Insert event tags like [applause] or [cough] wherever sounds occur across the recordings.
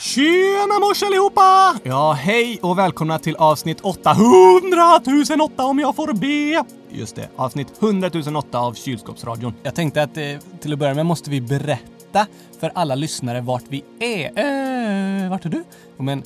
Tjena mors allihopa! Ja, hej och välkomna till avsnitt 800 008 om jag får be. Just det, avsnitt 100 008 av Kylskåpsradion. Jag tänkte att eh, till att börja med måste vi berätta för alla lyssnare vart vi är. Eh, vart är du? Men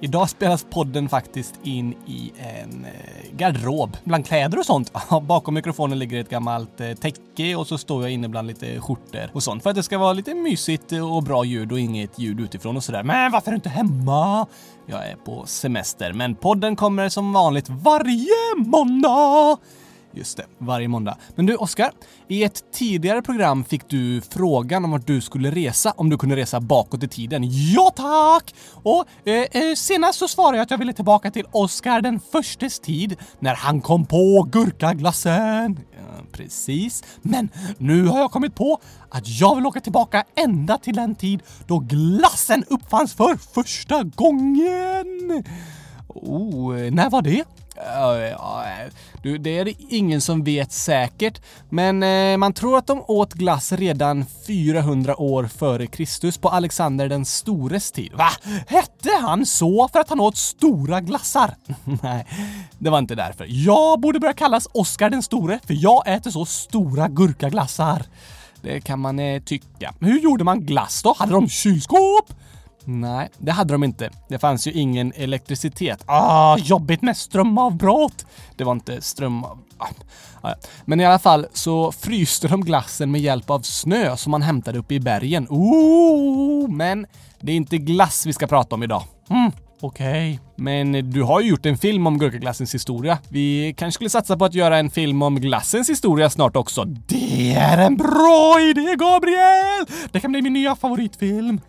Idag spelas podden faktiskt in i en eh, garderob bland kläder och sånt. [laughs] Bakom mikrofonen ligger ett gammalt eh, täcke och så står jag inne bland lite skjortor och sånt för att det ska vara lite mysigt och bra ljud och inget ljud utifrån och sådär. Men varför är du inte hemma? Jag är på semester, men podden kommer som vanligt varje måndag. Just det, varje måndag. Men du, Oskar. I ett tidigare program fick du frågan om vart du skulle resa, om du kunde resa bakåt i tiden. Ja tack! Och eh, eh, senast så svarade jag att jag ville tillbaka till Oskar den förstes tid, när han kom på gurkaglassen. Ja, precis. Men nu har jag kommit på att jag vill åka tillbaka ända till den tid då glassen uppfanns för första gången. Oh, eh, när var det? Du, det är det ingen som vet säkert, men eh, man tror att de åt glass redan 400 år före Kristus på Alexander den stores tid. Va? Hette han så för att han åt stora glassar? [laughs] Nej, det var inte därför. Jag borde börja kallas Oscar den store, för jag äter så stora gurkaglassar. Det kan man eh, tycka. Hur gjorde man glass då? Hade de kylskåp? Nej, det hade de inte. Det fanns ju ingen elektricitet. Ah, jobbigt med strömavbrott! Det var inte strömav... Ah, ah, ah, Men i alla fall så fryste de glassen med hjälp av snö som man hämtade uppe i bergen. Ooh, men det är inte glass vi ska prata om idag. Mm, Okej. Okay. Men du har ju gjort en film om gurkaglassens historia. Vi kanske skulle satsa på att göra en film om glassens historia snart också. Det är en bra idé, Gabriel! Det kan bli min nya favoritfilm.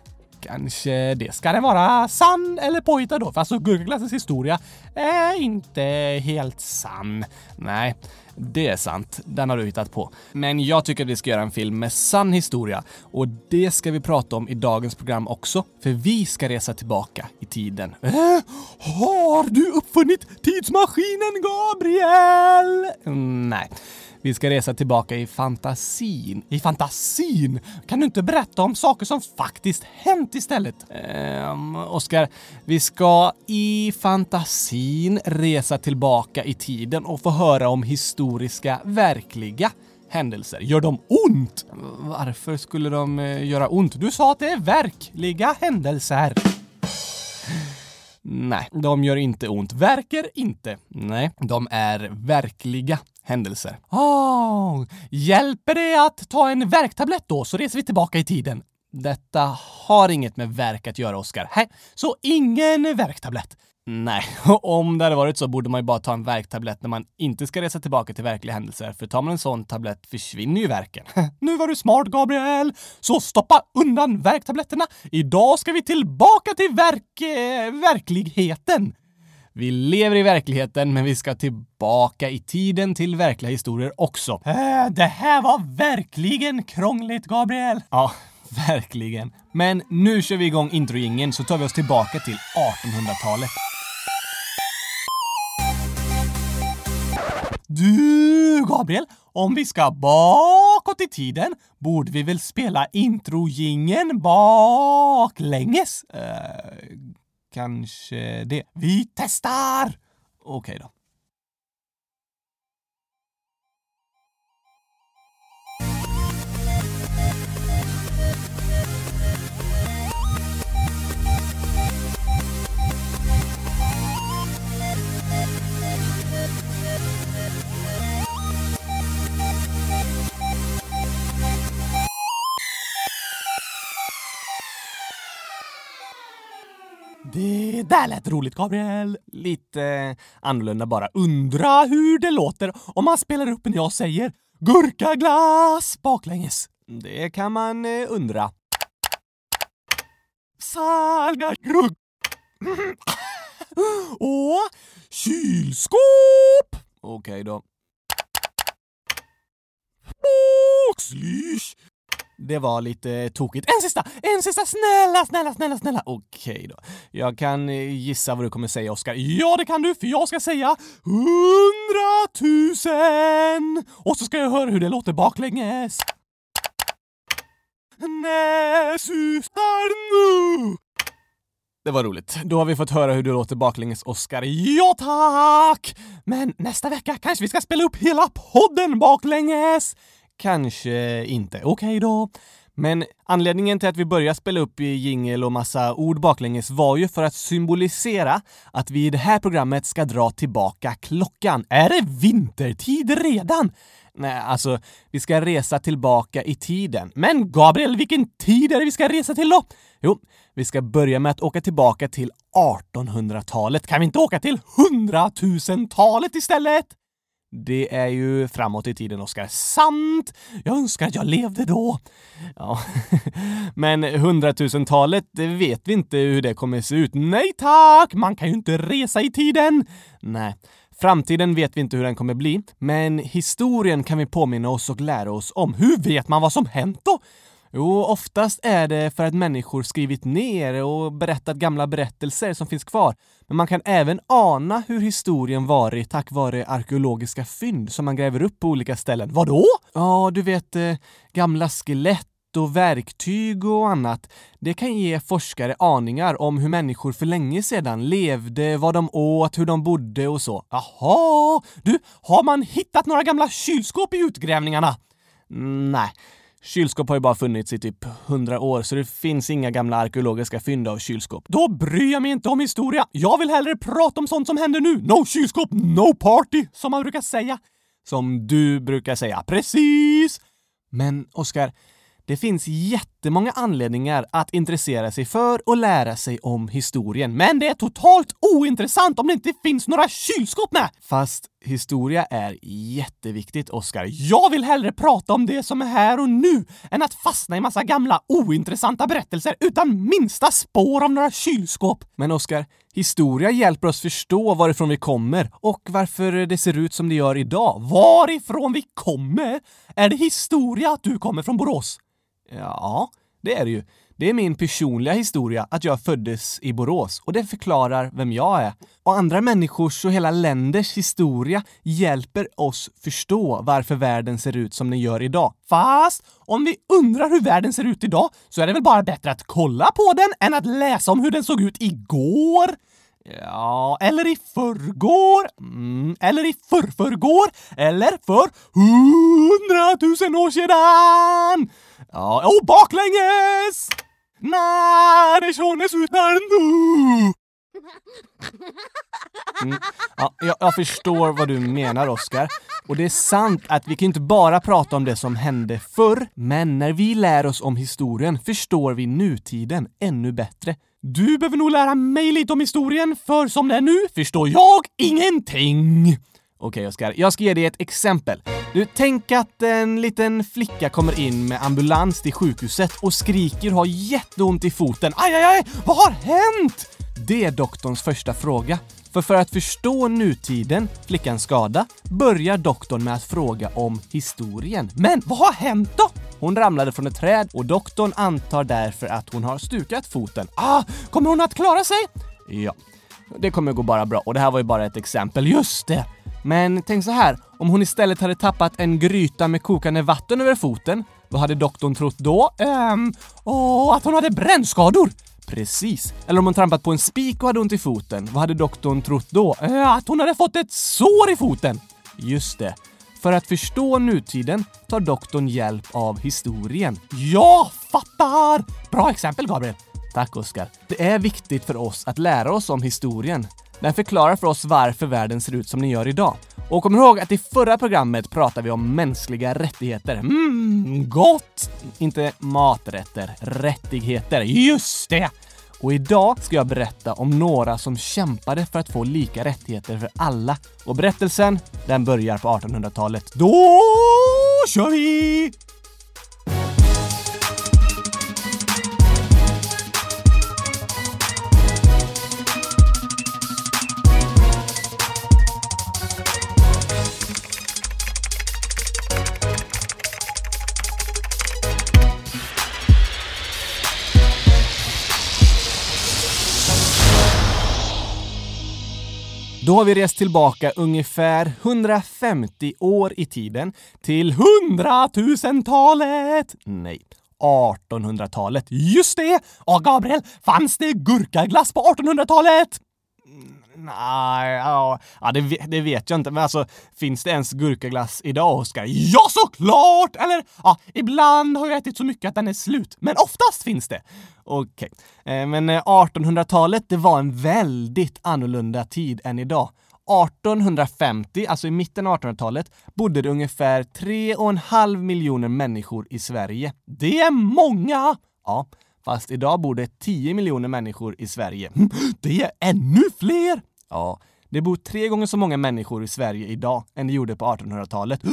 Kanske det. Ska den vara sann eller påhittad då? För alltså gurkaglassens historia är inte helt sann. Nej, det är sant. Den har du hittat på. Men jag tycker att vi ska göra en film med sann historia och det ska vi prata om i dagens program också. För vi ska resa tillbaka i tiden. Äh, har du uppfunnit tidsmaskinen, Gabriel? Mm, nej. Vi ska resa tillbaka i fantasin. I fantasin? Kan du inte berätta om saker som faktiskt hänt istället? Ehm, Oskar, vi ska i fantasin resa tillbaka i tiden och få höra om historiska, verkliga händelser. Gör de ont? Varför skulle de eh, göra ont? Du sa att det är verkliga händelser. Nej, de gör inte ont. Verkar inte. Nej, de är verkliga händelser. Oh, hjälper det att ta en värktablett då så reser vi tillbaka i tiden? Detta har inget med verk att göra, Oskar. Så ingen värktablett? Nej, [laughs] om det hade varit så borde man ju bara ta en värktablett när man inte ska resa tillbaka till verkliga händelser, för tar man en sån tablett försvinner ju verken. [laughs] nu var du smart, Gabriel! Så stoppa undan värktabletterna! Idag ska vi tillbaka till verk... Eh, verkligheten! Vi lever i verkligheten, men vi ska tillbaka i tiden till verkliga historier också. Äh, det här var verkligen krångligt, Gabriel! Ja, verkligen. Men nu kör vi igång introjingen så tar vi oss tillbaka till 1800-talet. Du, Gabriel, om vi ska bakåt i tiden borde vi väl spela introjingen baklänges? Uh, kanske det. Vi testar! Okej okay då. Det där lät roligt, Gabriel. Lite annorlunda bara. Undra hur det låter om man spelar upp när jag säger gurkaglass baklänges. Det kan man eh, undra. Salga grugg. [laughs] Och kylskåp. Okej okay, då. Boxlysch. Det var lite tokigt. En sista! En sista! Snälla, snälla, snälla, snälla! Okej då. Jag kan eh, gissa vad du kommer säga, Oskar. Ja, det kan du, för jag ska säga hundratusen! Och så ska jag höra hur det låter baklänges. Näsustar susar nu? det var roligt. Då har vi fått höra hur det låter baklänges, Oscar. Ja tack! Men nästa vecka kanske vi ska spela upp hela podden baklänges? Kanske inte. Okej okay då. Men anledningen till att vi började spela upp i jingel och massa ord baklänges var ju för att symbolisera att vi i det här programmet ska dra tillbaka klockan. Är det vintertid redan? Nej, alltså, vi ska resa tillbaka i tiden. Men Gabriel, vilken tid är det vi ska resa till då? Jo, vi ska börja med att åka tillbaka till 1800-talet. Kan vi inte åka till 100 000-talet istället? Det är ju framåt i tiden, Oskar. Sant! Jag önskar att jag levde då. Ja, [laughs] men hundratusentalet, det vet vi inte hur det kommer se ut. Nej tack! Man kan ju inte resa i tiden! Nej, framtiden vet vi inte hur den kommer bli, men historien kan vi påminna oss och lära oss om. Hur vet man vad som hänt då? Jo, oftast är det för att människor skrivit ner och berättat gamla berättelser som finns kvar. Men man kan även ana hur historien varit tack vare arkeologiska fynd som man gräver upp på olika ställen. Vadå? Ja, du vet eh, gamla skelett och verktyg och annat. Det kan ge forskare aningar om hur människor för länge sedan levde, vad de åt, hur de bodde och så. Jaha! Du, har man hittat några gamla kylskåp i utgrävningarna? Mm, nej. Kylskåp har ju bara funnits i typ 100 år, så det finns inga gamla arkeologiska fynd av kylskåp. Då bryr jag mig inte om historia. Jag vill hellre prata om sånt som händer nu. No kylskåp, no party, som man brukar säga. Som du brukar säga. Precis! Men Oskar, det finns jätte jättemånga anledningar att intressera sig för och lära sig om historien, men det är totalt ointressant om det inte finns några kylskåp med! Fast historia är jätteviktigt, Oskar. Jag vill hellre prata om det som är här och nu än att fastna i massa gamla ointressanta berättelser utan minsta spår av några kylskåp. Men Oskar, historia hjälper oss förstå varifrån vi kommer och varför det ser ut som det gör idag. Varifrån vi kommer? Är det historia att du kommer från Borås? Ja, det är det ju. Det är min personliga historia att jag föddes i Borås och det förklarar vem jag är. Och andra människors och hela länders historia hjälper oss förstå varför världen ser ut som den gör idag. Fast om vi undrar hur världen ser ut idag så är det väl bara bättre att kolla på den än att läsa om hur den såg ut igår? Ja, eller i förrgår, mm, eller i förrförrgår, eller för hundratusen år sedan! Ja, och baklänges! När är utan nu? Mm. Ja, jag, jag, förstår vad du menar, Oskar. Och det är sant att vi kan inte bara prata om det som hände förr, men när vi lär oss om historien förstår vi nutiden ännu bättre. Du behöver nog lära mig lite om historien, för som det är nu förstår jag ingenting. Okej, Oskar. Jag ska ge dig ett exempel. Du, tänk att en liten flicka kommer in med ambulans till sjukhuset och skriker och har jätteont i foten. Aj, aj, aj! Vad har hänt? Det är doktorns första fråga. För för att förstå nutiden, flickans skada, börjar doktorn med att fråga om historien. Men vad har hänt då? Hon ramlade från ett träd och doktorn antar därför att hon har stukat foten. Ah, kommer hon att klara sig? Ja, det kommer gå bara bra och det här var ju bara ett exempel. Just det! Men tänk så här, om hon istället hade tappat en gryta med kokande vatten över foten, vad hade doktorn trott då? Ehm, åh, att hon hade brännskador! Precis. Eller om hon trampat på en spik och hade ont i foten, vad hade doktorn trott då? Ehm, att hon hade fått ett sår i foten! Just det. För att förstå nutiden tar doktorn hjälp av historien. Jag fattar! Bra exempel, Gabriel. Tack, Oskar. Det är viktigt för oss att lära oss om historien. Den förklarar för oss varför världen ser ut som den gör idag. Och kom ihåg att i förra programmet pratade vi om mänskliga rättigheter. Mmm, gott! Inte maträtter, rättigheter. Just det! Och idag ska jag berätta om några som kämpade för att få lika rättigheter för alla. Och berättelsen, den börjar på 1800-talet. Då kör vi! Har vi rest tillbaka ungefär 150 år i tiden till hundratusentalet! Nej, 1800-talet. Just det! Ja, Gabriel, fanns det gurkaglass på 1800-talet? Nej, ja, ja det, det, vet jag inte. Men alltså, finns det ens gurkaglass idag, Oskar? Ja, såklart! Eller, ja, ibland har jag ätit så mycket att den är slut. Men oftast finns det. Okej. Okay. Men eh, 1800-talet, det var en väldigt annorlunda tid än idag. 1850, alltså i mitten av 1800-talet, bodde det ungefär 3,5 miljoner människor i Sverige. Det är många! Ja, fast idag bor det 10 miljoner människor i Sverige. [laughs] Det är ännu fler! Ja, det bor tre gånger så många människor i Sverige idag än det gjorde på 1800-talet. [gasps]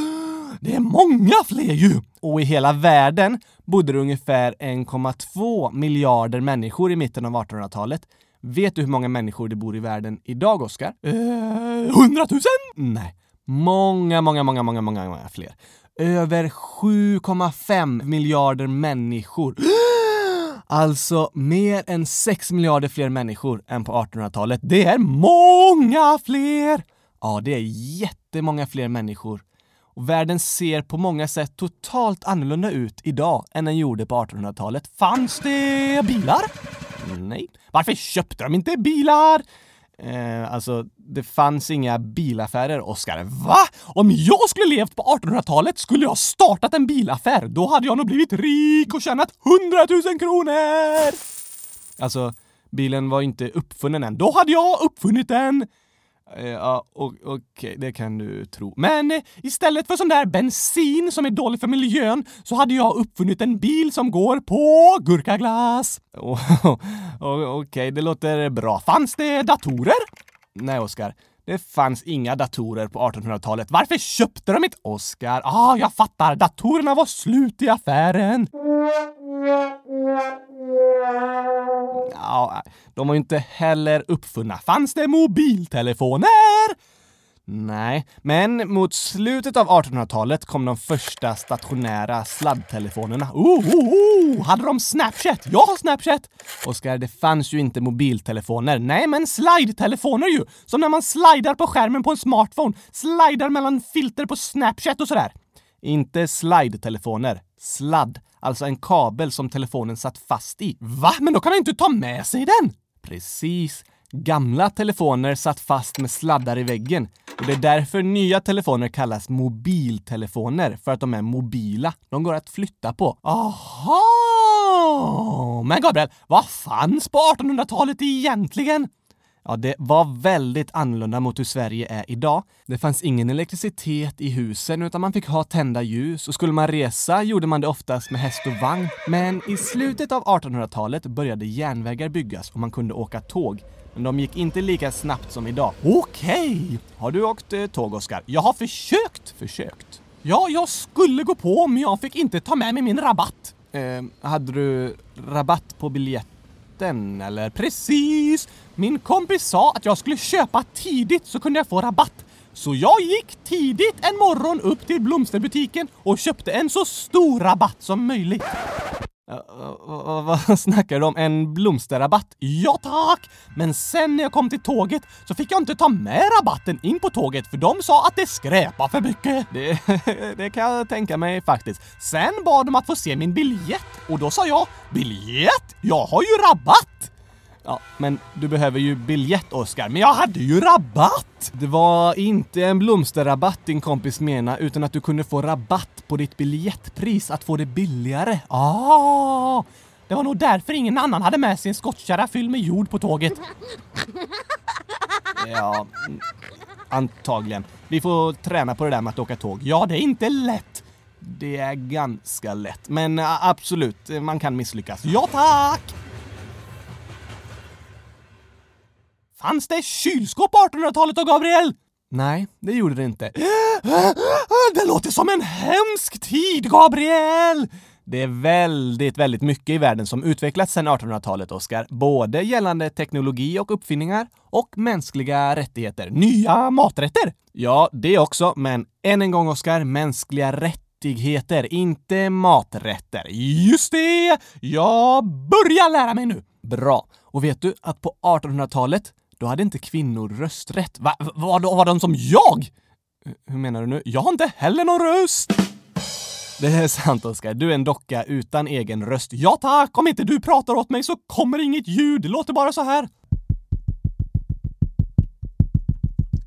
Det är många fler ju! Och i hela världen bodde det ungefär 1,2 miljarder människor i mitten av 1800-talet. Vet du hur många människor det bor i världen idag, Oskar? Eh, 100 000? Nej. Många, många, många, många, många, många fler. Över 7,5 miljarder människor. [gasps] Alltså mer än 6 miljarder fler människor än på 1800-talet. Det är många fler! Ja, det är jättemånga fler människor. Och världen ser på många sätt totalt annorlunda ut idag än den gjorde på 1800-talet. Fanns det bilar? Nej. Varför köpte de inte bilar? Eh, alltså, det fanns inga bilaffärer, Oskar. Va? Om jag skulle levt på 1800-talet skulle jag startat en bilaffär. Då hade jag nog blivit rik och tjänat 100 000 kronor! Alltså, bilen var inte uppfunnen än. Då hade jag uppfunnit den! Eh, ja, okej, okay, det kan du tro. Men eh, istället för sån där bensin som är dålig för miljön så hade jag uppfunnit en bil som går på gurkaglass. [laughs] Oh, oh, okej, okay, det låter bra. Fanns det datorer? Nej, Oskar. Det fanns inga datorer på 1800-talet. Varför köpte de inte? Oskar, ah, jag fattar. Datorerna var slut i affären. Ja, de var ju inte heller uppfunna. Fanns det mobiltelefoner? Nej, men mot slutet av 1800-talet kom de första stationära sladdtelefonerna. Oh, oh, oh! Hade de Snapchat? Jag har Snapchat! Oskar, det fanns ju inte mobiltelefoner. Nej, men slide-telefoner ju! Som när man slidar på skärmen på en smartphone. Slidar mellan filter på Snapchat och sådär. Inte slide-telefoner. Sladd. Alltså en kabel som telefonen satt fast i. Va? Men då kan man inte ta med sig den! Precis. Gamla telefoner satt fast med sladdar i väggen. Och det är därför nya telefoner kallas mobiltelefoner, för att de är mobila. De går att flytta på. Aha! Men Gabriel, vad fanns på 1800-talet egentligen? Ja, det var väldigt annorlunda mot hur Sverige är idag. Det fanns ingen elektricitet i husen utan man fick ha tända ljus och skulle man resa gjorde man det oftast med häst och vagn. Men i slutet av 1800-talet började järnvägar byggas och man kunde åka tåg. Men de gick inte lika snabbt som idag. Okej! Okay. Har du åkt eh, tåg, Oskar? Jag har försökt! Försökt? Ja, jag skulle gå på men jag fick inte ta med mig min rabatt. Eh, hade du rabatt på rabatten, eller? Precis! Min kompis sa att jag skulle köpa tidigt så kunde jag få rabatt. Så jag gick tidigt en morgon upp till blomsterbutiken och köpte en så stor rabatt som möjligt. Vad [laughs] snackar du om? En blomsterrabatt? Ja tack! Men sen när jag kom till tåget så fick jag inte ta med rabatten in på tåget för de sa att det skräpar för mycket. Det, [laughs] det kan jag tänka mig faktiskt. Sen bad de att få se min biljett och då sa jag biljett? Jag har ju rabatt! Ja, men du behöver ju biljett, Oskar. Men jag hade ju rabatt! Det var inte en blomsterrabatt din kompis menar, utan att du kunde få rabatt på ditt biljettpris, att få det billigare. Ah! Det var nog därför ingen annan hade med sig en skottkärra fylld med jord på tåget. [laughs] Ja, antagligen. Vi får träna på det där med att åka tåg. Ja, det är inte lätt. Det är ganska lätt, men absolut, man kan misslyckas. Ja, tack! Fanns det kylskåp på 1800-talet då, Gabriel? Nej, det gjorde det inte. Det låter som en hemsk tid, Gabriel! Det är väldigt, väldigt mycket i världen som utvecklats sedan 1800-talet, Oskar. Både gällande teknologi och uppfinningar och mänskliga rättigheter. Nya maträtter! Ja, det också, men än en gång, Oskar, mänskliga rättigheter, inte maträtter. Just det! Jag börjar lära mig nu. Bra. Och vet du att på 1800-talet då hade inte kvinnor rösträtt. Va? Var, var de som jag? Hur menar du nu? Jag har inte heller någon röst! det är sant Oskar. Du är en docka utan egen röst. Ja tack! Om inte du pratar åt mig så kommer inget ljud. Det låter bara så här.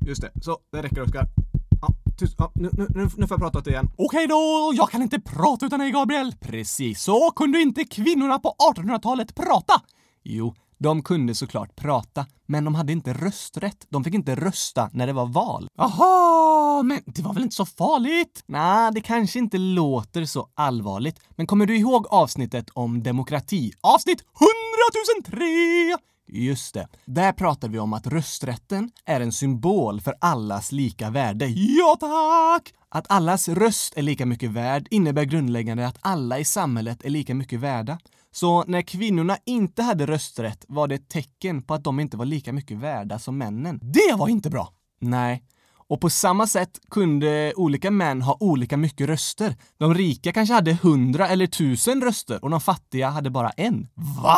Just det, så det räcker Oskar. Ja, tyst. Ja, nu, nu, nu får jag prata åt dig igen. Okej då, jag kan inte prata utan dig Gabriel. Precis, så kunde inte kvinnorna på 1800-talet prata? Jo, de kunde såklart prata, men de hade inte rösträtt. De fick inte rösta när det var val. Aha, men det var väl inte så farligt? Nej, det kanske inte låter så allvarligt. Men kommer du ihåg avsnittet om demokrati? Avsnitt 100 003! Just det. Där pratar vi om att rösträtten är en symbol för allas lika värde. Ja, tack! Att allas röst är lika mycket värd innebär grundläggande att alla i samhället är lika mycket värda. Så när kvinnorna inte hade rösträtt var det ett tecken på att de inte var lika mycket värda som männen. Det var inte bra! Nej. Och på samma sätt kunde olika män ha olika mycket röster. De rika kanske hade hundra eller tusen röster och de fattiga hade bara en. Va?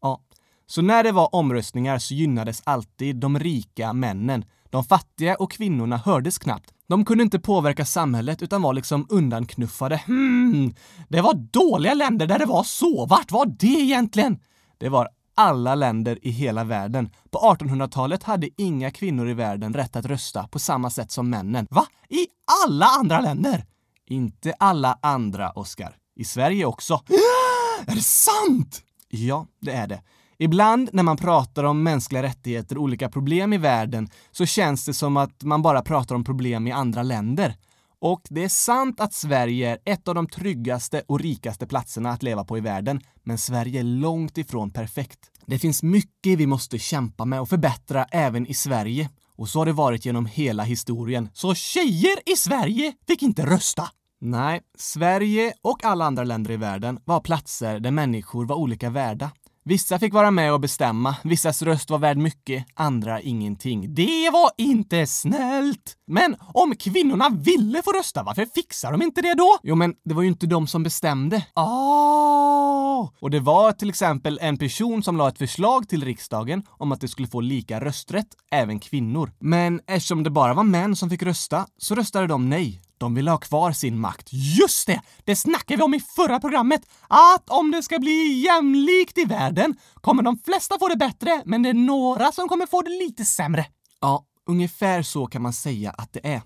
Ja. Så när det var omröstningar så gynnades alltid de rika männen. De fattiga och kvinnorna hördes knappt. De kunde inte påverka samhället utan var liksom undanknuffade. Hmm, det var dåliga länder där det var så. Vart var det egentligen? Det var alla länder i hela världen. På 1800-talet hade inga kvinnor i världen rätt att rösta på samma sätt som männen. Va? I alla andra länder? Inte alla andra, Oscar. I Sverige också. [gasps] Är det sant? Ja, det är det. Ibland när man pratar om mänskliga rättigheter och olika problem i världen så känns det som att man bara pratar om problem i andra länder. Och det är sant att Sverige är ett av de tryggaste och rikaste platserna att leva på i världen, men Sverige är långt ifrån perfekt. Det finns mycket vi måste kämpa med och förbättra även i Sverige. Och så har det varit genom hela historien. Så tjejer i Sverige fick inte rösta! Nej, Sverige och alla andra länder i världen var platser där människor var olika värda. Vissa fick vara med och bestämma, vissas röst var värd mycket, andra ingenting. Det var inte snällt! Men om kvinnorna ville få rösta, varför fixar de inte det då? Jo, men det var ju inte de som bestämde. Oh! Och det var till exempel en person som la ett förslag till riksdagen om att det skulle få lika rösträtt, även kvinnor. Men eftersom det bara var män som fick rösta, så röstade de nej. De vill ha kvar sin makt. Just det! Det snackade vi om i förra programmet! Att om det ska bli jämlikt i världen kommer de flesta få det bättre, men det är några som kommer få det lite sämre. Ja, ungefär så kan man säga att det är.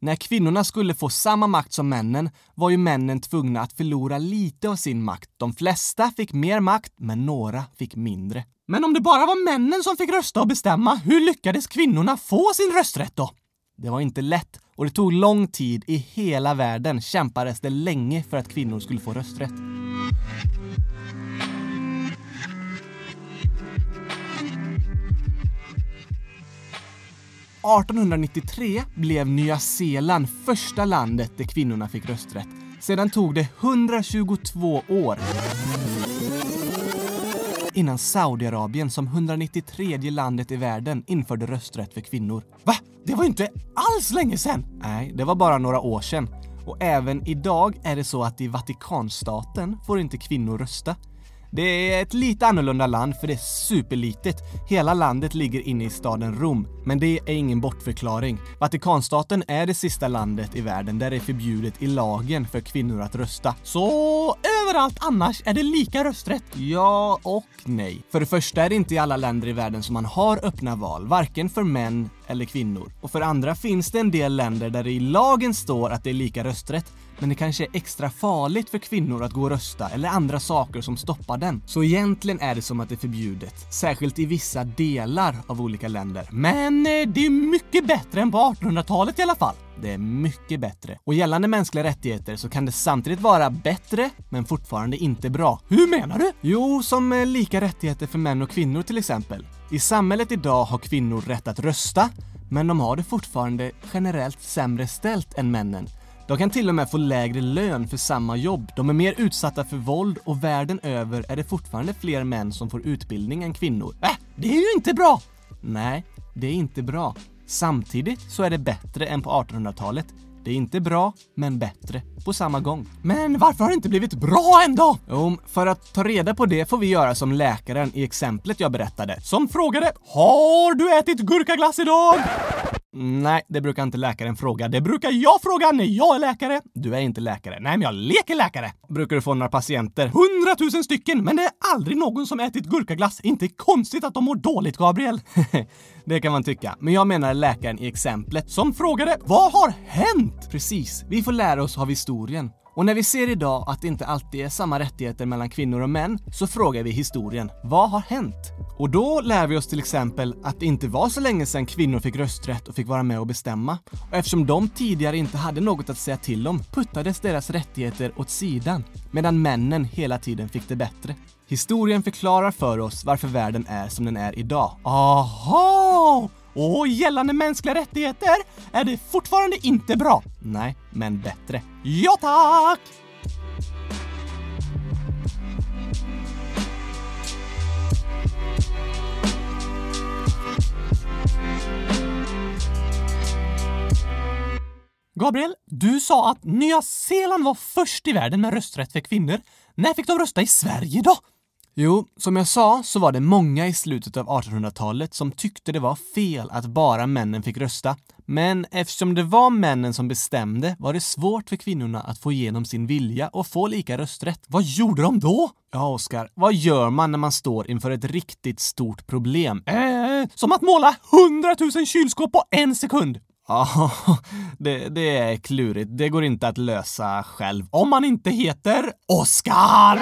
När kvinnorna skulle få samma makt som männen var ju männen tvungna att förlora lite av sin makt. De flesta fick mer makt, men några fick mindre. Men om det bara var männen som fick rösta och bestämma, hur lyckades kvinnorna få sin rösträtt då? Det var inte lätt och det tog lång tid. I hela världen kämpades det länge för att kvinnor skulle få rösträtt. –1893 blev Nya Zeeland första landet där kvinnorna fick rösträtt. Sedan tog det 122 år innan Saudiarabien som 193 landet i världen införde rösträtt för kvinnor. Va? Det var ju inte alls länge sedan! Nej, det var bara några år sedan. Och även idag är det så att i Vatikanstaten får inte kvinnor rösta. Det är ett lite annorlunda land för det är superlitet. Hela landet ligger inne i staden Rom, men det är ingen bortförklaring. Vatikanstaten är det sista landet i världen där det är förbjudet i lagen för kvinnor att rösta. Så överallt annars är det lika rösträtt? Ja och nej. För det första är det inte i alla länder i världen som man har öppna val, varken för män eller kvinnor. Och för andra finns det en del länder där det i lagen står att det är lika rösträtt, men det kanske är extra farligt för kvinnor att gå och rösta eller andra saker som stoppar den. Så egentligen är det som att det är förbjudet, särskilt i vissa delar av olika länder. Men eh, det är mycket bättre än på 1800-talet i alla fall. Det är mycket bättre. Och gällande mänskliga rättigheter så kan det samtidigt vara bättre, men fortfarande inte bra. Hur menar du? Jo, som eh, lika rättigheter för män och kvinnor till exempel. I samhället idag har kvinnor rätt att rösta, men de har det fortfarande generellt sämre ställt än männen. De kan till och med få lägre lön för samma jobb. De är mer utsatta för våld och världen över är det fortfarande fler män som får utbildning än kvinnor. Äh, det är ju inte bra! Nej, det är inte bra. Samtidigt så är det bättre än på 1800-talet. Det är inte bra, men bättre på samma gång. Men varför har det inte blivit bra ändå? Jo, för att ta reda på det får vi göra som läkaren i exemplet jag berättade, som frågade “Har du ätit gurkaglass idag?” mm, Nej, det brukar inte läkaren fråga. Det brukar jag fråga när jag är läkare. Du är inte läkare. Nej, men jag leker läkare. Brukar du få några patienter? Hundratusen stycken, men det är aldrig någon som ätit gurkaglass. Inte konstigt att de mår dåligt, Gabriel. [laughs] det kan man tycka. Men jag menar läkaren i exemplet som frågade Vad har hänt? Precis. Vi får lära oss av historien. Och när vi ser idag att det inte alltid är samma rättigheter mellan kvinnor och män så frågar vi historien. Vad har hänt? Och då lär vi oss till exempel att det inte var så länge sedan kvinnor fick rösträtt och fick vara med och bestämma. Och eftersom de tidigare inte hade något att säga till om puttades deras rättigheter åt sidan medan männen hela tiden fick det bättre. Historien förklarar för oss varför världen är som den är idag. Aha! Och gällande mänskliga rättigheter är det fortfarande inte bra. Nej, men bättre. Ja tack! Gabriel, du sa att Nya Zeeland var först i världen med rösträtt för kvinnor. När fick de rösta i Sverige då? Jo, som jag sa så var det många i slutet av 1800-talet som tyckte det var fel att bara männen fick rösta. Men eftersom det var männen som bestämde var det svårt för kvinnorna att få igenom sin vilja och få lika rösträtt. Vad gjorde de då? Ja, Oskar, vad gör man när man står inför ett riktigt stort problem? Eh, som att måla 100 000 kylskåp på en sekund! Ja, [laughs] det, det är klurigt. Det går inte att lösa själv. Om man inte heter Oskar!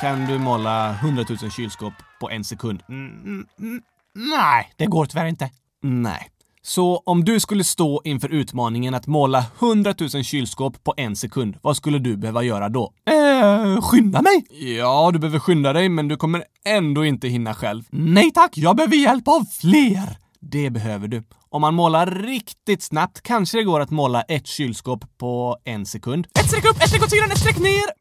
Kan du måla 100 000 kylskåp på en sekund? Mm, mm, mm, nej, det går tyvärr inte. Nej. Så om du skulle stå inför utmaningen att måla 100 000 kylskåp på en sekund, vad skulle du behöva göra då? Eh, skynda mig? Ja, du behöver skynda dig, men du kommer ändå inte hinna själv. Nej tack, jag behöver hjälp av fler! Det behöver du. Om man målar riktigt snabbt kanske det går att måla ett kylskåp på en sekund. Ett streck upp, ett streck åt sidan, ett streck ner!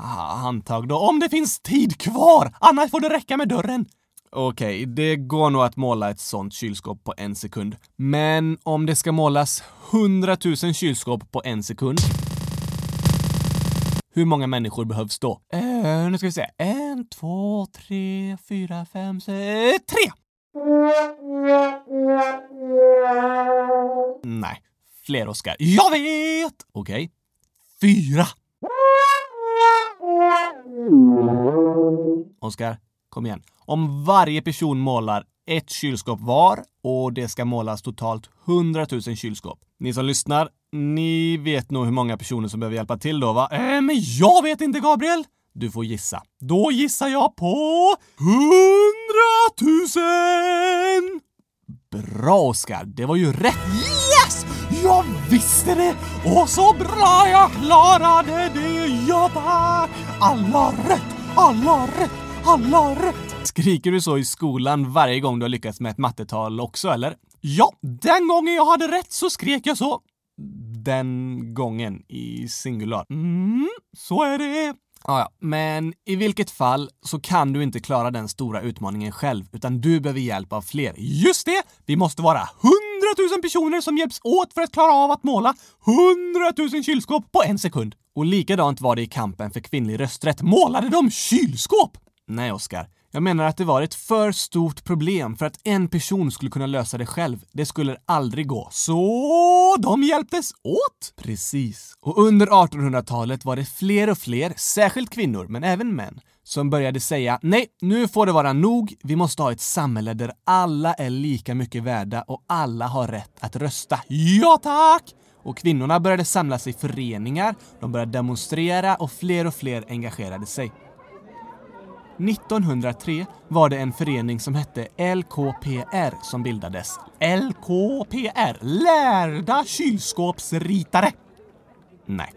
Handtag då, om det finns tid kvar! Annars får det räcka med dörren. Okej, okay, det går nog att måla ett sånt kylskåp på en sekund. Men om det ska målas 100 000 kylskåp på en sekund, hur många människor behövs då? Eh, nu ska vi se. En, två, tre, fyra, fem, sex... Tre! Nej, fler Oskar. Jag vet! Okej. Okay. Fyra! Oskar, kom igen. Om varje person målar ett kylskåp var och det ska målas totalt 100 000 kylskåp. Ni som lyssnar, ni vet nog hur många personer som behöver hjälpa till då, va? Äh, men jag vet inte, Gabriel! Du får gissa. Då gissar jag på 100 000! Bra, Oskar. Det var ju rätt. Yes! Jag visste det! Och så bra jag klarade det! Ja tack! Alla rätt! Alla rätt! Alla rätt! Skriker du så i skolan varje gång du har lyckats med ett mattetal också, eller? Ja, den gången jag hade rätt så skrek jag så. Den gången i singular. Mm, så är det. Ja, ja, men i vilket fall så kan du inte klara den stora utmaningen själv, utan du behöver hjälp av fler. Just det! Vi måste vara hundratusen personer som hjälps åt för att klara av att måla 100 000 kylskåp på en sekund. Och likadant var det i kampen för kvinnlig rösträtt. Målade de kylskåp? Nej, Oskar. Jag menar att det var ett för stort problem för att en person skulle kunna lösa det själv. Det skulle aldrig gå. Så de hjälptes åt? Precis. Och under 1800-talet var det fler och fler, särskilt kvinnor, men även män, som började säga nej, nu får det vara nog. Vi måste ha ett samhälle där alla är lika mycket värda och alla har rätt att rösta. Ja tack! Och kvinnorna började samlas i föreningar, de började demonstrera och fler och fler engagerade sig. 1903 var det en förening som hette LKPR som bildades. LKPR, Lärda kylskåpsritare. Nej.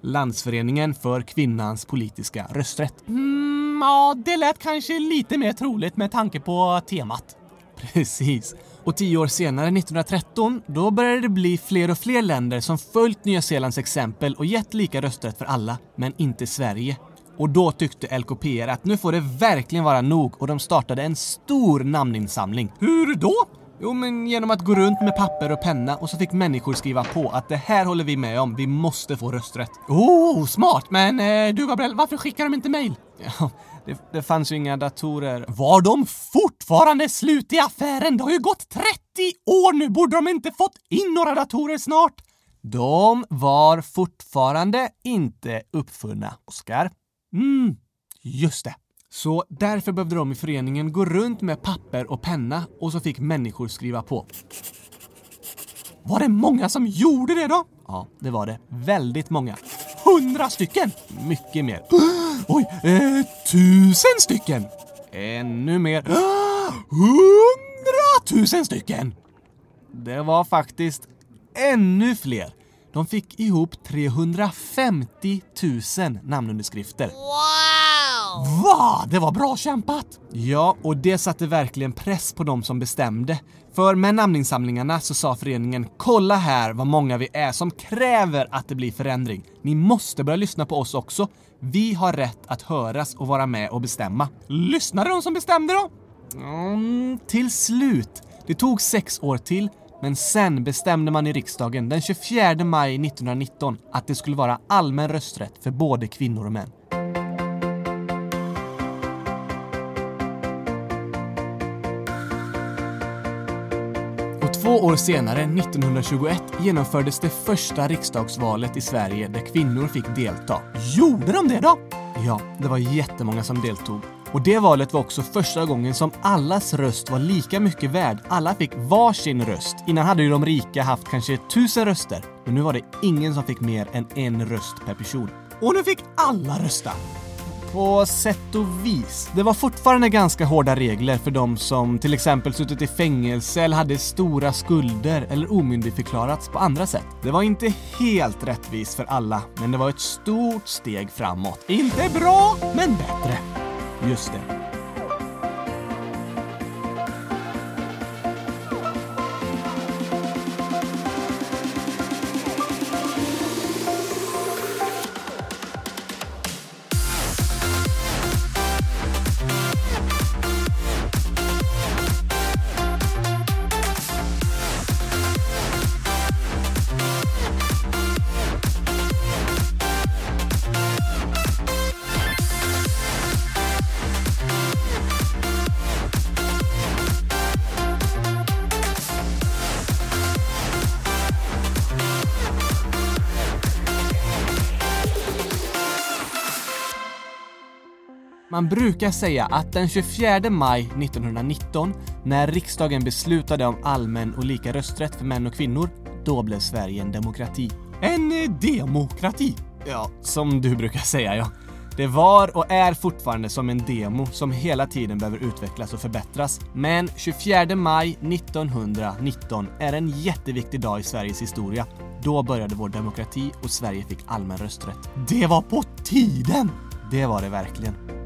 Landsföreningen för kvinnans politiska rösträtt. Mm, ja, det lät kanske lite mer troligt med tanke på temat. [laughs] Precis. Och tio år senare, 1913, då började det bli fler och fler länder som följt Nya Zeelands exempel och gett lika rösträtt för alla, men inte Sverige. Och då tyckte LKPR att nu får det verkligen vara nog och de startade en stor namninsamling. Hur då? Jo, men genom att gå runt med papper och penna och så fick människor skriva på att det här håller vi med om, vi måste få rösträtt. Oh, smart! Men eh, du Gabriel, varför skickar de inte mejl? [laughs] Ja, det, det fanns ju inga datorer. Var de fortfarande slut i affären? Det har ju gått 30 år nu! Borde de inte fått in några datorer snart? De var fortfarande inte uppfunna, Oskar. Mm, just det. Så därför behövde de i föreningen gå runt med papper och penna och så fick människor skriva på. Var det många som gjorde det då? Ja, det var det. Väldigt många. Hundra stycken! Mycket mer. [gasps] Oj, eh, tusen stycken! Ännu mer. [gasps] Hundratusen stycken! Det var faktiskt ännu fler. De fick ihop 350 000 namnunderskrifter. Wow! Va? Det var bra kämpat! Ja, och det satte verkligen press på de som bestämde. För med namninsamlingarna så sa föreningen “Kolla här vad många vi är som kräver att det blir förändring. Ni måste börja lyssna på oss också. Vi har rätt att höras och vara med och bestämma.” Lyssnade de som bestämde då? Mm, till slut. Det tog sex år till, men sen bestämde man i riksdagen den 24 maj 1919 att det skulle vara allmän rösträtt för både kvinnor och män. Och två år senare, 1921, genomfördes det första riksdagsvalet i Sverige där kvinnor fick delta. Gjorde de det då? Ja, det var jättemånga som deltog. Och det valet var också första gången som allas röst var lika mycket värd. Alla fick varsin röst. Innan hade ju de rika haft kanske tusen röster, men nu var det ingen som fick mer än en röst per person. Och nu fick alla rösta! På sätt och vis. Det var fortfarande ganska hårda regler för de som till exempel suttit i fängelse eller hade stora skulder eller omyndigförklarats på andra sätt. Det var inte helt rättvist för alla, men det var ett stort steg framåt. Inte bra, men bättre. Just det. Man brukar säga att den 24 maj 1919, när riksdagen beslutade om allmän och lika rösträtt för män och kvinnor, då blev Sverige en demokrati. En eh, demokrati? Ja, som du brukar säga ja. Det var och är fortfarande som en demo som hela tiden behöver utvecklas och förbättras. Men 24 maj 1919 är en jätteviktig dag i Sveriges historia. Då började vår demokrati och Sverige fick allmän rösträtt. Det var på tiden! Det var det verkligen.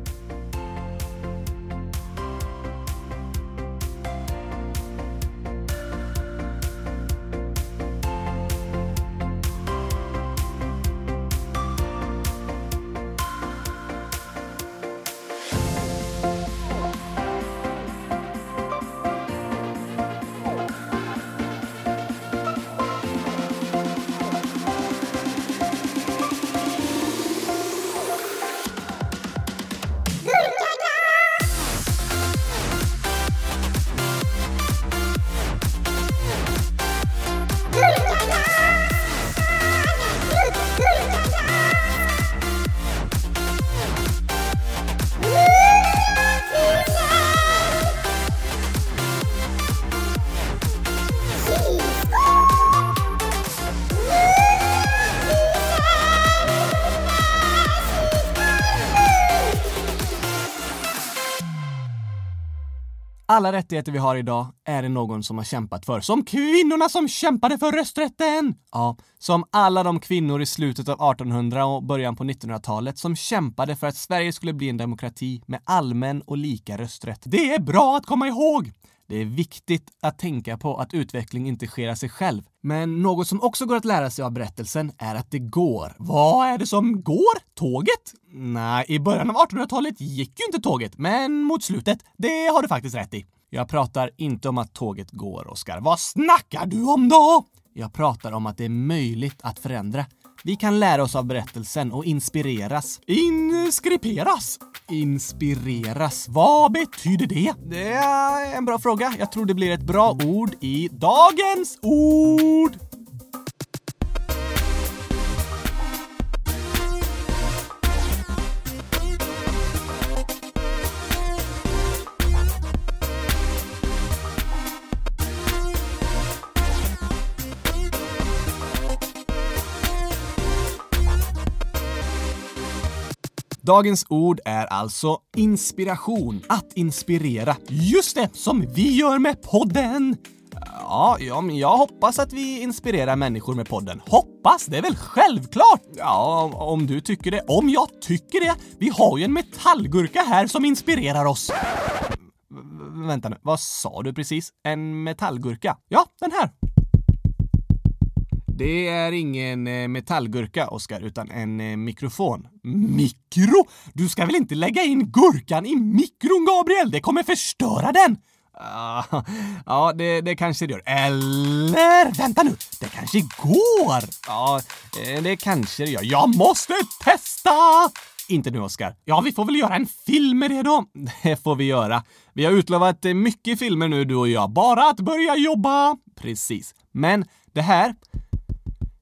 Alla rättigheter vi har idag är det någon som har kämpat för. Som kvinnorna som kämpade för rösträtten! Ja, som alla de kvinnor i slutet av 1800 och början på 1900-talet som kämpade för att Sverige skulle bli en demokrati med allmän och lika rösträtt. Det är bra att komma ihåg! Det är viktigt att tänka på att utveckling inte sker av sig själv. Men något som också går att lära sig av berättelsen är att det går. Vad är det som går? Tåget? Nej, i början av 1800-talet gick ju inte tåget, men mot slutet, det har du faktiskt rätt i. Jag pratar inte om att tåget går, Oskar. Vad snackar du om då? Jag pratar om att det är möjligt att förändra. Vi kan lära oss av berättelsen och inspireras. Inskriperas? Inspireras. Vad betyder det? Det är en bra fråga. Jag tror det blir ett bra ord i dagens ord. Dagens ord är alltså inspiration. Att inspirera. Just det, som vi gör med podden. Ja, ja, men jag hoppas att vi inspirerar människor med podden. Hoppas? Det är väl självklart? Ja, om du tycker det. Om jag tycker det. Vi har ju en metallgurka här som inspirerar oss. V vänta nu, vad sa du precis? En metallgurka? Ja, den här. Det är ingen eh, metallgurka, Oskar, utan en eh, mikrofon. Mikro? Du ska väl inte lägga in gurkan i mikron, Gabriel? Det kommer förstöra den! Uh, ja, det, det kanske det gör. Eller, vänta nu, det kanske går! Ja, eh, det kanske det gör. Jag måste testa! Inte nu, Oskar. Ja, vi får väl göra en film med det då. [laughs] Det får vi göra. Vi har utlovat mycket filmer nu, du och jag. Bara att börja jobba! Precis. Men det här,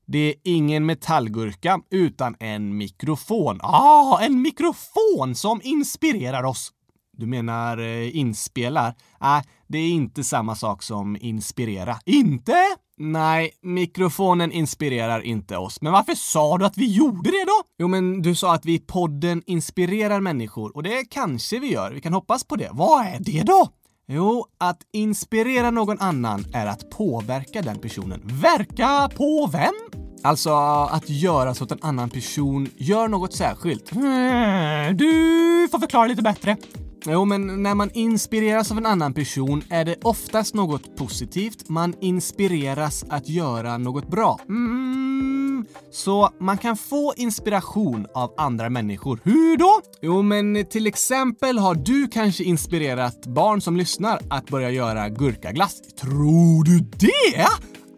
det är ingen metallgurka, utan en mikrofon. Ah, en mikrofon som inspirerar oss. Du menar eh, inspelar? Nej, äh, det är inte samma sak som inspirera. Inte? Nej, mikrofonen inspirerar inte oss. Men varför sa du att vi gjorde det då? Jo, men du sa att vi i podden inspirerar människor och det kanske vi gör. Vi kan hoppas på det. Vad är det då? Jo, att inspirera någon annan är att påverka den personen. Verka på vem? Alltså att göra så att en annan person gör något särskilt. Mm, du får förklara lite bättre. Jo, men när man inspireras av en annan person är det oftast något positivt. Man inspireras att göra något bra. Mm, så man kan få inspiration av andra människor. Hur då? Jo, men till exempel har du kanske inspirerat barn som lyssnar att börja göra gurkaglass. Tror du det?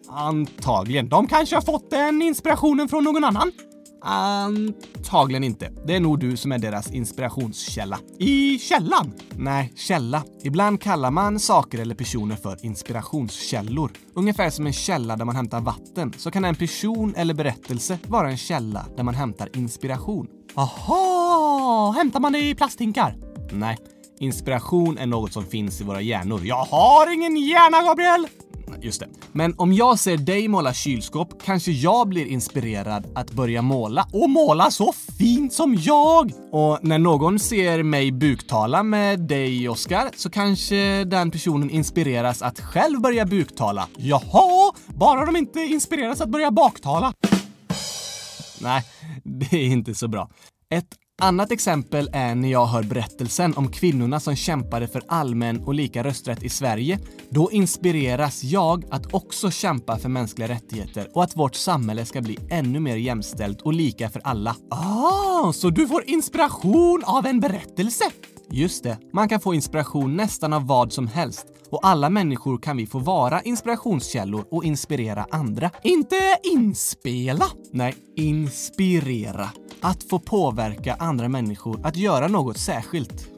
Antagligen. De kanske har fått den inspirationen från någon annan? Antagligen inte. Det är nog du som är deras inspirationskälla. I källan? Nej, källa. Ibland kallar man saker eller personer för inspirationskällor. Ungefär som en källa där man hämtar vatten, så kan en person eller berättelse vara en källa där man hämtar inspiration. Aha! Hämtar man det i plasthinkar? Nej. Inspiration är något som finns i våra hjärnor. Jag har ingen hjärna, Gabriel! Just det. Men om jag ser dig måla kylskåp kanske jag blir inspirerad att börja måla. Och måla så fint som jag! Och när någon ser mig buktala med dig, Oskar, så kanske den personen inspireras att själv börja buktala. Jaha, bara de inte inspireras att börja baktala. Nej, [laughs] det är inte så bra. Ett Annat exempel är när jag hör berättelsen om kvinnorna som kämpade för allmän och lika rösträtt i Sverige. Då inspireras jag att också kämpa för mänskliga rättigheter och att vårt samhälle ska bli ännu mer jämställt och lika för alla. Ah, så du får inspiration av en berättelse? Just det, man kan få inspiration nästan av vad som helst. Och alla människor kan vi få vara inspirationskällor och inspirera andra. Inte inspela! Nej, inspirera. Att få påverka andra människor att göra något särskilt.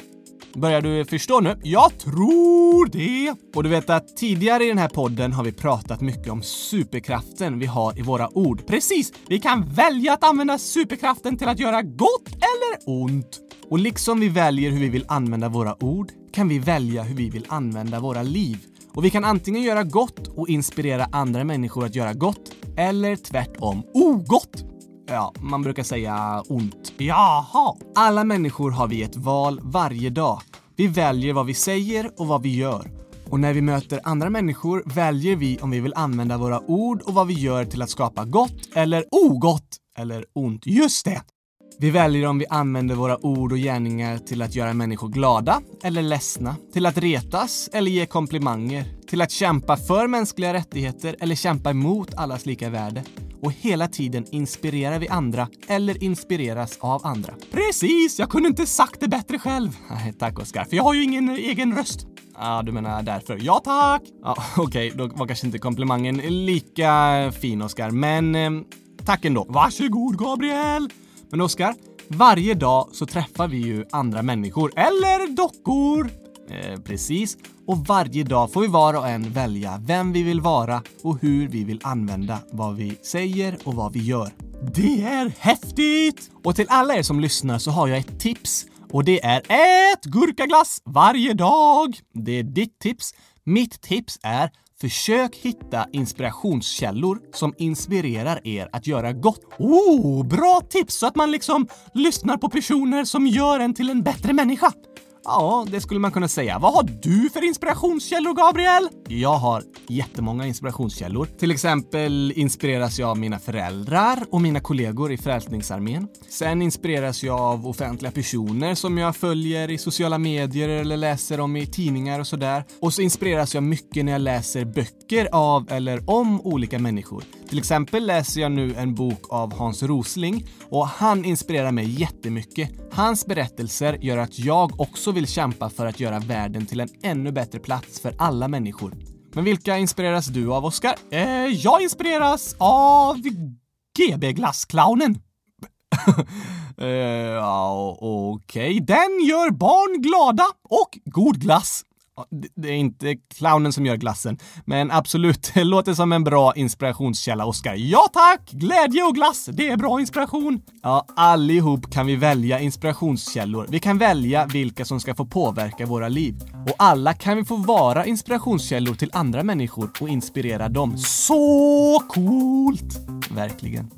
Börjar du förstå nu? Jag tror det! Och du vet att tidigare i den här podden har vi pratat mycket om superkraften vi har i våra ord. Precis! Vi kan välja att använda superkraften till att göra gott eller ont. Och liksom vi väljer hur vi vill använda våra ord kan vi välja hur vi vill använda våra liv. Och vi kan antingen göra gott och inspirera andra människor att göra gott, eller tvärtom ogott. Ja, man brukar säga ont. Jaha! Alla människor har vi ett val varje dag. Vi väljer vad vi säger och vad vi gör. Och när vi möter andra människor väljer vi om vi vill använda våra ord och vad vi gör till att skapa gott eller ogott eller ont. Just det! Vi väljer om vi använder våra ord och gärningar till att göra människor glada eller ledsna, till att retas eller ge komplimanger, till att kämpa för mänskliga rättigheter eller kämpa emot allas lika värde. Och hela tiden inspirerar vi andra eller inspireras av andra. Precis! Jag kunde inte sagt det bättre själv. Tack Oskar, för jag har ju ingen egen röst. Ja, du menar därför. Ja, tack! Ah, [laughs] Okej, okay, då var kanske inte komplimangen lika fin, Oskar, men eh, tack ändå. Varsågod, Gabriel! Men Oskar, Varje dag så träffar vi ju andra människor, eller dockor. Eh, precis. Och varje dag får vi var och en välja vem vi vill vara och hur vi vill använda vad vi säger och vad vi gör. Det är häftigt! Och till alla er som lyssnar så har jag ett tips och det är ät gurkaglass varje dag. Det är ditt tips. Mitt tips är Försök hitta inspirationskällor som inspirerar er att göra gott. Oh, bra tips! Så att man liksom lyssnar på personer som gör en till en bättre människa. Ja, det skulle man kunna säga. Vad har du för inspirationskällor, Gabriel? Jag har jättemånga inspirationskällor. Till exempel inspireras jag av mina föräldrar och mina kollegor i Frälsningsarmén. Sen inspireras jag av offentliga personer som jag följer i sociala medier eller läser om i tidningar och sådär. Och så inspireras jag mycket när jag läser böcker av eller om olika människor. Till exempel läser jag nu en bok av Hans Rosling och han inspirerar mig jättemycket. Hans berättelser gör att jag också vill kämpa för att göra världen till en ännu bättre plats för alla människor. Men vilka inspireras du av, Oskar? Eh, jag inspireras av GB Glassclownen. [laughs] Eh, Okej, okay. den gör barn glada och god glass. Det är inte clownen som gör glassen, men absolut, [laughs] det låter som en bra inspirationskälla, Oskar. Ja tack! Glädje och glass, det är bra inspiration. Ja, allihop kan vi välja inspirationskällor. Vi kan välja vilka som ska få påverka våra liv. Och alla kan vi få vara inspirationskällor till andra människor och inspirera dem. Så coolt! Verkligen.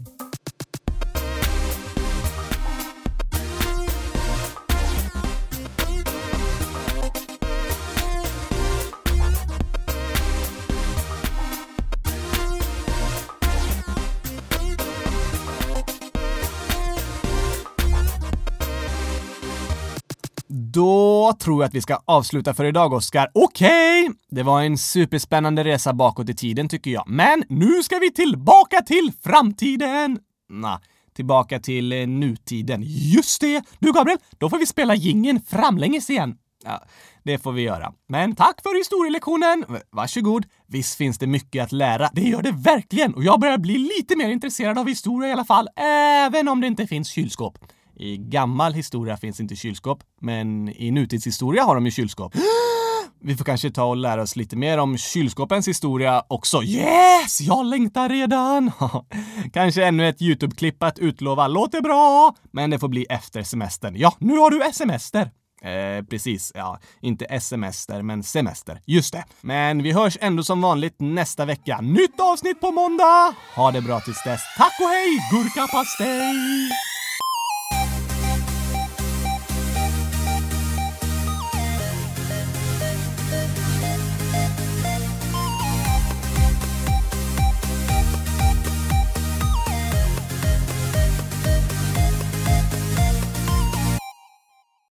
Då tror jag att vi ska avsluta för idag, Oskar. Okej! Okay. Det var en superspännande resa bakåt i tiden, tycker jag. Men nu ska vi tillbaka till framtiden! Nah, tillbaka till eh, nutiden. Just det! Du, Gabriel, då får vi spela gingen framlänges igen. Ja, det får vi göra. Men tack för historielektionen! Varsågod. Visst finns det mycket att lära. Det gör det verkligen! Och jag börjar bli lite mer intresserad av historia i alla fall, även om det inte finns kylskåp. I gammal historia finns inte kylskåp, men i nutidshistoria har de ju kylskåp. [gasps] Vi får kanske ta och lära oss lite mer om kylskåpens historia också. Yes! Jag längtar redan! [laughs] kanske ännu ett YouTube-klipp att utlova låter bra, men det får bli efter semestern. Ja, nu har du semester! Eh, precis. Ja, inte semester, men semester. Just det. Men vi hörs ändå som vanligt nästa vecka. Nytt avsnitt på måndag! Ha det bra tills dess. Tack och hej, gurkapastej!